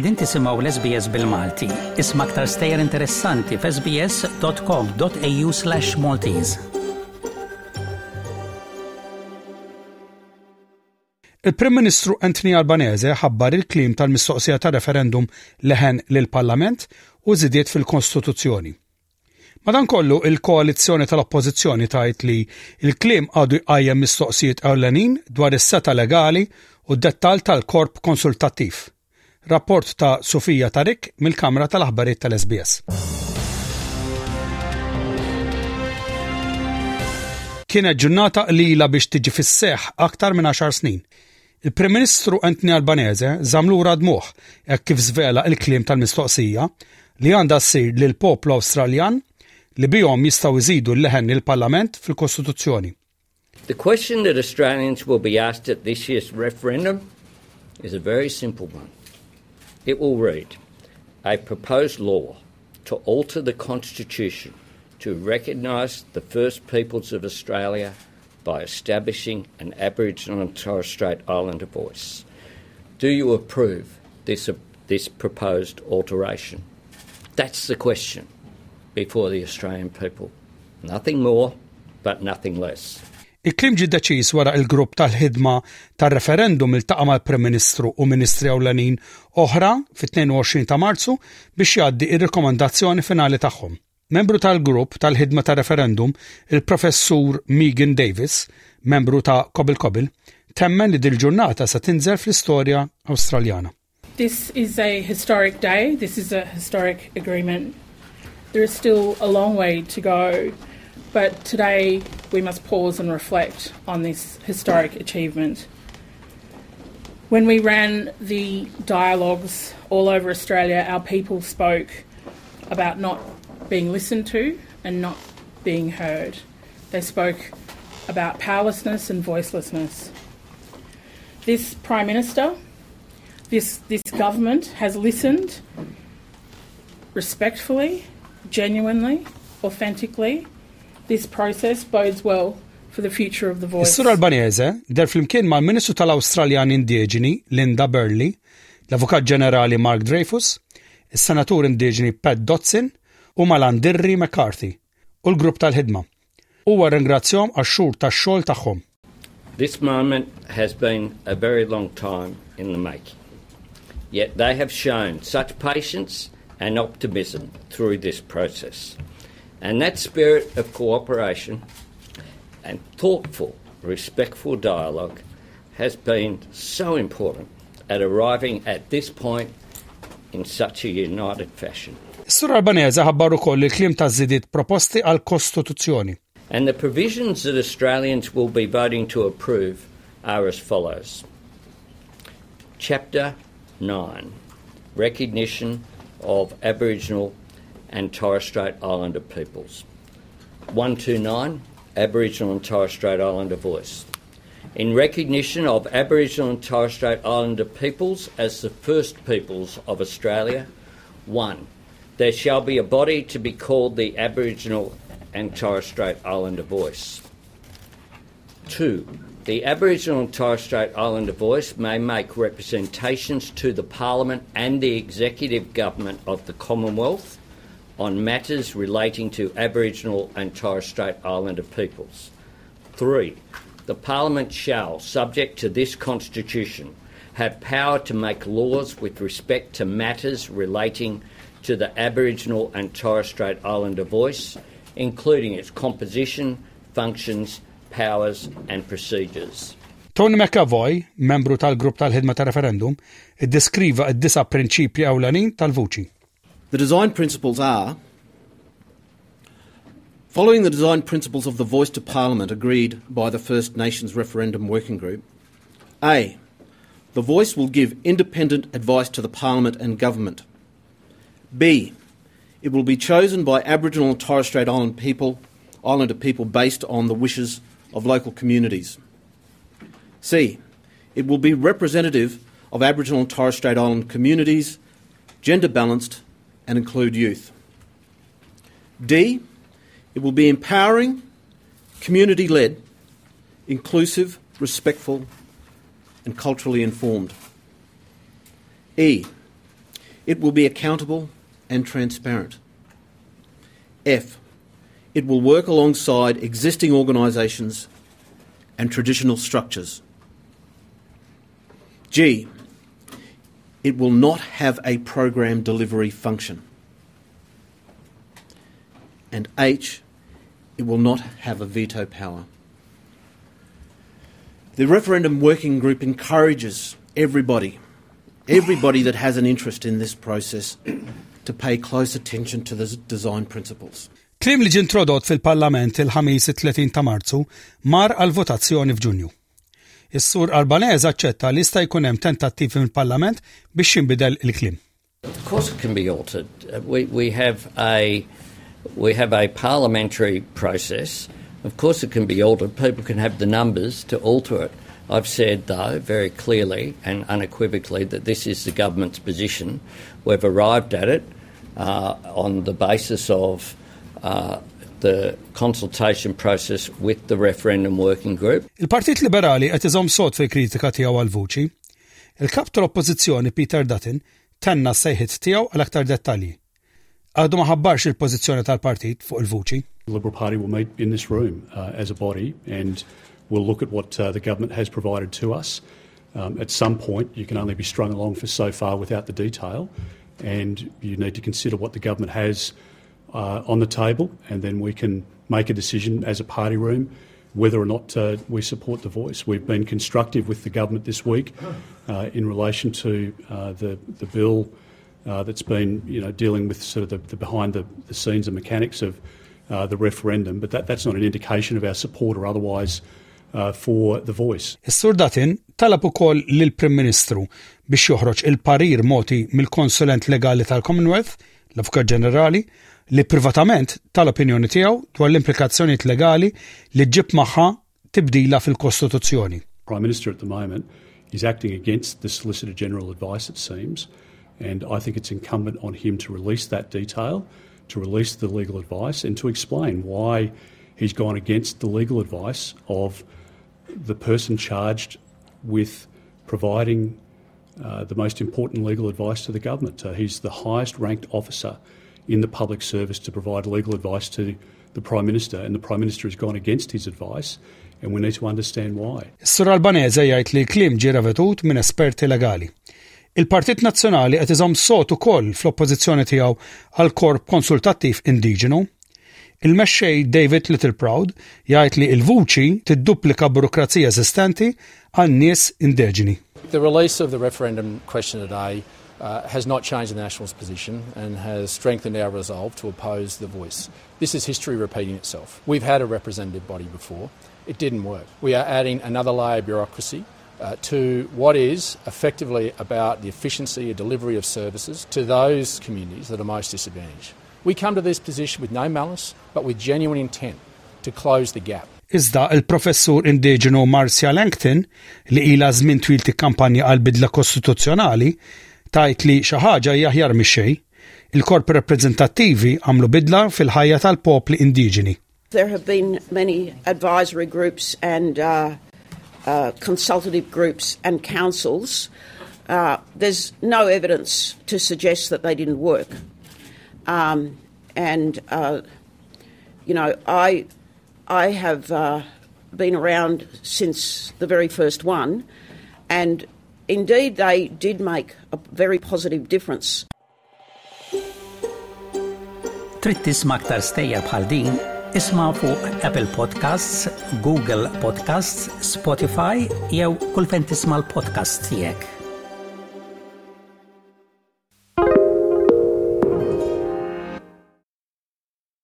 Edin tisimaw l-SBS bil-Malti. Isma aktar stejer interessanti f'sbs.com.au slash Maltese. Il-Prim Ministru Anthony Albanese ħabbar il-klim tal-mistoqsija ta' referendum leħen lill-Parlament u zidiet fil-Kostituzzjoni. Madankollu il-koalizzjoni tal-oppożizzjoni tajt li il-klim għadu jqajjem mistoqsijiet ewlenin dwar is-seta legali u d-dettal tal-korp konsultattiv. Rapport ta' Sofija Tarik mill-Kamra tal-Aħbarijiet tal-SBS. Kienet ġurnata lila biex tiġi fis-seħ aktar minn 10 snin. Il-Prim Ministru Anthony Albanese zamlura dmuħ jekk kif zvela il-klim tal-mistoqsija li għandha ssir lil poplu Awstraljan li bihom jistgħu jżidu l-leħen il-Parlament fil-Kostituzzjoni. The question that Australians will be asked at this year's referendum is a very simple one. It will read a proposed law to alter the Constitution to recognise the First Peoples of Australia by establishing an Aboriginal and Torres Strait Islander voice. Do you approve this, uh, this proposed alteration? That's the question before the Australian people. Nothing more, but nothing less. Il-klim ġi deċiż wara il-grupp tal-ħidma tal-referendum il-taqa mal-Prim Ministru u Ministri Ewlenin oħra fit-22 ta' Marzu biex jgħaddi ir-rekomandazzjoni finali tagħhom. Membru tal-grupp tal-ħidma tal-referendum, il-professur Megan Davis, membru ta' Kobil Kobil, temmen li dil-ġurnata sa tinżel fl-istorja Awstraljana. This is a historic day. This is a historic agreement There is still a long way to go, but today we must pause and reflect on this historic achievement. When we ran the dialogues all over Australia, our people spoke about not being listened to and not being heard. They spoke about powerlessness and voicelessness. This Prime Minister, this, this government has listened respectfully genuinely, authentically, this process bodes well for the future of the voice. Is-Sur Albanese der flimkien mal-Ministru tal-Awstraljan Indiġeni Linda Burley, l-Avukat Ġenerali Mark Dreyfus, is-Senatur Indiġeni Pat Dotson u mal-Andirri McCarthy u l-grupp tal-ħidma. Huwa ringrazzjom għax-xhur tax-xogħol tagħhom. This moment has been a very long time in the making. Yet they have shown such patience and optimism through this process. And that spirit of cooperation and thoughtful, respectful dialogue has been so important at arriving at this point in such a united fashion. Sur Albanese ħabbaru koll il-klim ta' proposti għal kostituzzjoni. And the provisions that Australians will be voting to approve are as follows. Chapter 9 Recognition of Aboriginal and Torres Strait Islander peoples. 129 Aboriginal and Torres Strait Islander voice. In recognition of Aboriginal and Torres Strait Islander peoples as the first peoples of Australia, 1. There shall be a body to be called the Aboriginal and Torres Strait Islander voice. 2 the Aboriginal and Torres Strait Islander voice may make representations to the Parliament and the Executive Government of the Commonwealth on matters relating to Aboriginal and Torres Strait Islander peoples. Three, the Parliament shall, subject to this Constitution, have power to make laws with respect to matters relating to the Aboriginal and Torres Strait Islander voice, including its composition, functions, powers and procedures. Tony McAvoy, membru tal-grupp tal-ħidma ta' referendum, iddeskriva id-disa prinċipji ewlenin tal-vuċi. The design principles are Following the design principles of the Voice to Parliament agreed by the First Nations Referendum Working Group, A. The Voice will give independent advice to the Parliament and Government. B. It will be chosen by Aboriginal and Torres Strait Island people, Islander people based on the wishes of local communities. C. It will be representative of Aboriginal and Torres Strait Island communities, gender balanced, and include youth. D. It will be empowering, community led, inclusive, respectful, and culturally informed. E. It will be accountable and transparent. F. It will work alongside existing organisations and traditional structures. G. It will not have a program delivery function. And H. It will not have a veto power. The referendum working group encourages everybody, everybody that has an interest in this process, to pay close attention to the design principles. Klim li fil-Parlament il-ħamis 30 ta' Marzu mar għal votazzjoni f'Ġunju. Is-sur aċċetta li sta jkun hemm tentattiv fil-Parlament biex jinbidel il-klim. Of course, it can be altered. Uh, we, we have a we have a parliamentary process. Of course, it can be altered. People can have the numbers to alter it. I've said, though, very clearly and unequivocally that this is the government's position. We've arrived at it uh, on the basis of uh, the consultation process with the referendum working group. Il-Partit Liberali qed iżomm sod fil-kritika tiegħu għal vuċi. Il-kap tal-Oppożizzjoni Peter Dutton tenna sejħit tiegħu għal aktar dettalji. Għadu ma ħabbarx il-pożizzjoni tal-partit fuq il-vuċi. The Liberal Party will meet in this room uh, as a body and we'll look at what uh, the government has provided to us. Um, at some point, you can only be strung along for so far without the detail, and you need to consider what the government has uh, on the table, and then we can make a decision as a party room whether or not uh, we support the voice. We've been constructive with the government this week uh, in relation to uh, the, the bill uh, that's been you know, dealing with sort of the, the behind the, the scenes and mechanics of uh, the referendum, but that, that's not an indication of our support or otherwise uh, for the voice. Is-sur Dutton talab ukoll lill-Prim Ministru biex joħroġ il-parir moti mill-konsulent legali tal-Commonwealth, l-Avukat Ġenerali, li privatament tal-opinjoni tiegħu dwar l-implikazzjonijiet legali li ġib magħha tibdila fil-Kostituzzjoni. Prime Minister at the moment is acting against the Solicitor General advice, it seems, and I think it's incumbent on him to release that detail, to release the legal advice, and to explain why he's gone against the legal advice of the person charged with providing uh, the most important legal advice to the government. Uh, he's the highest ranked officer in the public service to provide legal advice to the Prime Minister, and the Prime Minister has gone against his advice, and we need to understand why. Is-sur Albanese jgħid li klim ġie revetut minn esperti legali. Il-Partit Nazzjonali qed iżomm sot ukoll fl-oppożizzjoni tiegħu għal korp konsultattiv indiġenu. Il-mexxej David Littleproud jgħid li l-vuċi tidduplika burokrazija eżistenti għan nies indiġeni. The release of the referendum question today uh, has not changed the Nationals' position and has strengthened our resolve to oppose the voice. This is history repeating itself. We've had a representative body before, it didn't work. We are adding another layer of bureaucracy. Uh, to what is effectively about the efficiency and delivery of services to those communities that are most disadvantaged. We come to this position with no malice, but with genuine intent to close the gap. Iżda il-professur indiġenu Marcia Langton li ila żmien twil tikkampanja għal bidla kostituzzjonali tajt li xi ħaġa jaħjar mix-xejn. Il-korp rappreżentattivi għamlu bidla fil-ħajja tal-popli indiġeni. There have been many advisory groups and uh, uh, consultative groups and councils. Uh, there's no evidence to suggest that they didn't work. Um, and, uh, you know, I, I have uh, been around since the very first one, and indeed they did make a very positive difference. Trid tisma' aktar stejja bħal din, isma' fuq Apple Podcasts, Google Podcasts, Spotify jew kull fejn tisma' l-podcast tiegħek.